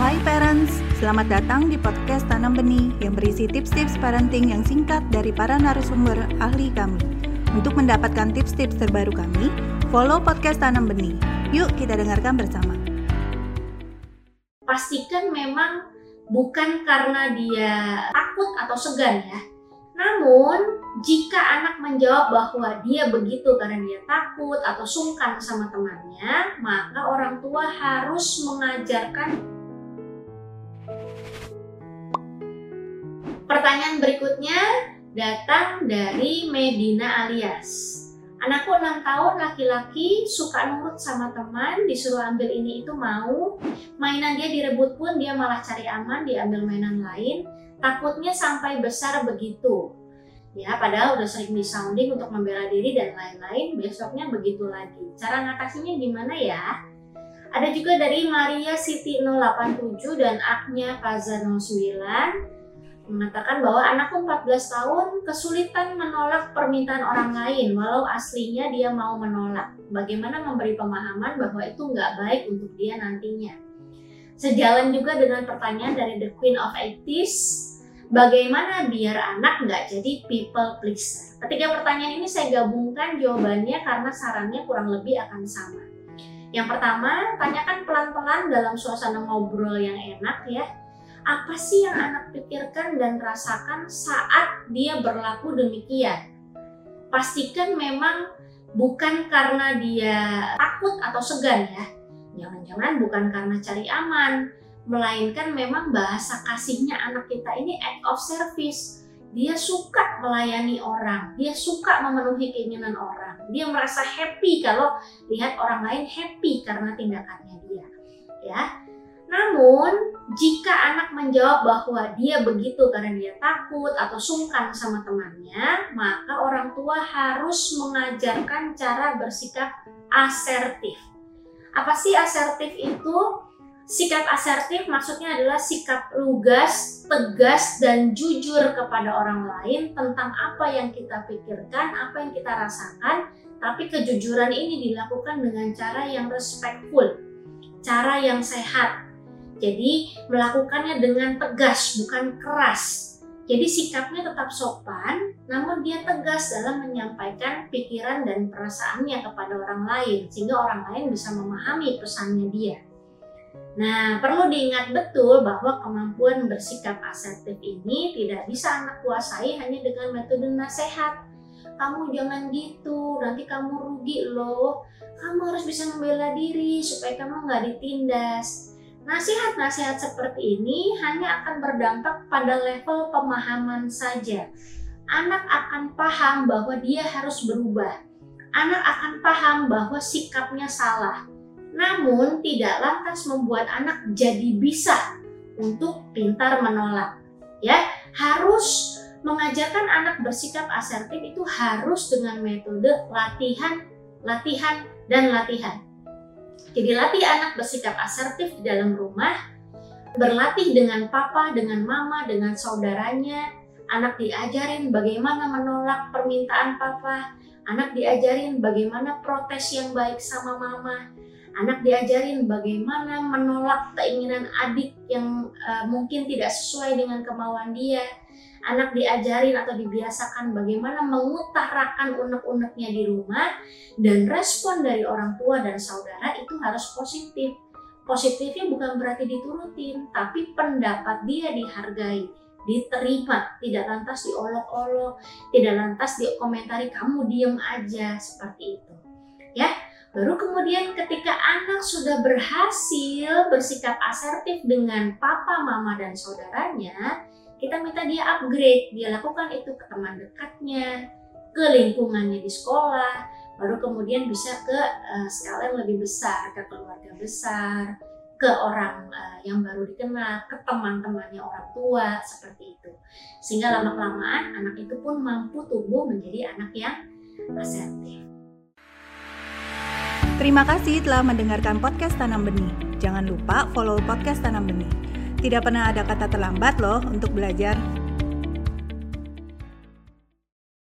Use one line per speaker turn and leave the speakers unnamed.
Hai parents, selamat datang di podcast Tanam Benih yang berisi tips-tips parenting yang singkat dari para narasumber ahli kami. Untuk mendapatkan tips-tips terbaru kami, follow podcast Tanam Benih. Yuk kita dengarkan bersama.
Pastikan memang bukan karena dia takut atau segan ya. Namun, jika anak menjawab bahwa dia begitu karena dia takut atau sungkan sama temannya, maka orang tua harus mengajarkan Pertanyaan berikutnya datang dari Medina alias. Anakku 6 tahun laki-laki suka nurut sama teman, disuruh ambil ini itu mau. Mainan dia direbut pun dia malah cari aman, diambil mainan lain. Takutnya sampai besar begitu. Ya, padahal udah sering disounding untuk membela diri dan lain-lain, besoknya begitu lagi. Cara ngatasinya gimana ya? Ada juga dari Maria Siti 087 dan Agnya Paza 09 mengatakan bahwa anakku 14 tahun kesulitan menolak permintaan orang lain walau aslinya dia mau menolak. Bagaimana memberi pemahaman bahwa itu nggak baik untuk dia nantinya. Sejalan juga dengan pertanyaan dari The Queen of 80s, bagaimana biar anak nggak jadi people pleaser? Ketiga pertanyaan ini saya gabungkan jawabannya karena sarannya kurang lebih akan sama. Yang pertama, tanyakan pelan-pelan dalam suasana ngobrol yang enak ya apa sih yang anak pikirkan dan rasakan saat dia berlaku demikian. Pastikan memang bukan karena dia takut atau segan ya. Jangan-jangan bukan karena cari aman, melainkan memang bahasa kasihnya anak kita ini act of service. Dia suka melayani orang, dia suka memenuhi keinginan orang. Dia merasa happy kalau lihat orang lain happy karena tindakannya dia. Ya, namun, jika anak menjawab bahwa dia begitu karena dia takut atau sungkan sama temannya, maka orang tua harus mengajarkan cara bersikap asertif. Apa sih asertif itu? Sikap asertif maksudnya adalah sikap lugas, tegas, dan jujur kepada orang lain tentang apa yang kita pikirkan, apa yang kita rasakan, tapi kejujuran ini dilakukan dengan cara yang respectful, cara yang sehat, jadi melakukannya dengan tegas, bukan keras. Jadi sikapnya tetap sopan, namun dia tegas dalam menyampaikan pikiran dan perasaannya kepada orang lain, sehingga orang lain bisa memahami pesannya dia. Nah, perlu diingat betul bahwa kemampuan bersikap asertif ini tidak bisa anak kuasai hanya dengan metode nasihat. Kamu jangan gitu, nanti kamu rugi loh. Kamu harus bisa membela diri supaya kamu nggak ditindas. Nasihat-nasihat seperti ini hanya akan berdampak pada level pemahaman saja. Anak akan paham bahwa dia harus berubah. Anak akan paham bahwa sikapnya salah. Namun tidak lantas membuat anak jadi bisa untuk pintar menolak. Ya, harus mengajarkan anak bersikap asertif itu harus dengan metode latihan, latihan, dan latihan. Jadi latih anak bersikap asertif di dalam rumah, berlatih dengan papa, dengan mama, dengan saudaranya. Anak diajarin bagaimana menolak permintaan papa, anak diajarin bagaimana protes yang baik sama mama, anak diajarin bagaimana menolak keinginan adik yang uh, mungkin tidak sesuai dengan kemauan dia anak diajarin atau dibiasakan bagaimana mengutarakan unek-uneknya di rumah dan respon dari orang tua dan saudara itu harus positif. Positifnya bukan berarti diturutin, tapi pendapat dia dihargai, diterima, tidak lantas diolok-olok, tidak lantas dikomentari kamu diem aja seperti itu. Ya, Baru kemudian ketika anak sudah berhasil bersikap asertif dengan papa, mama, dan saudaranya, kita minta dia upgrade dia lakukan itu ke teman dekatnya ke lingkungannya di sekolah baru kemudian bisa ke uh, skala yang lebih besar ke keluarga besar ke orang uh, yang baru dikenal ke teman-temannya orang tua seperti itu sehingga lama kelamaan anak itu pun mampu tumbuh menjadi anak yang asertif
Terima kasih telah mendengarkan podcast Tanam Benih. Jangan lupa follow podcast Tanam Benih. Tidak pernah ada kata terlambat loh untuk belajar.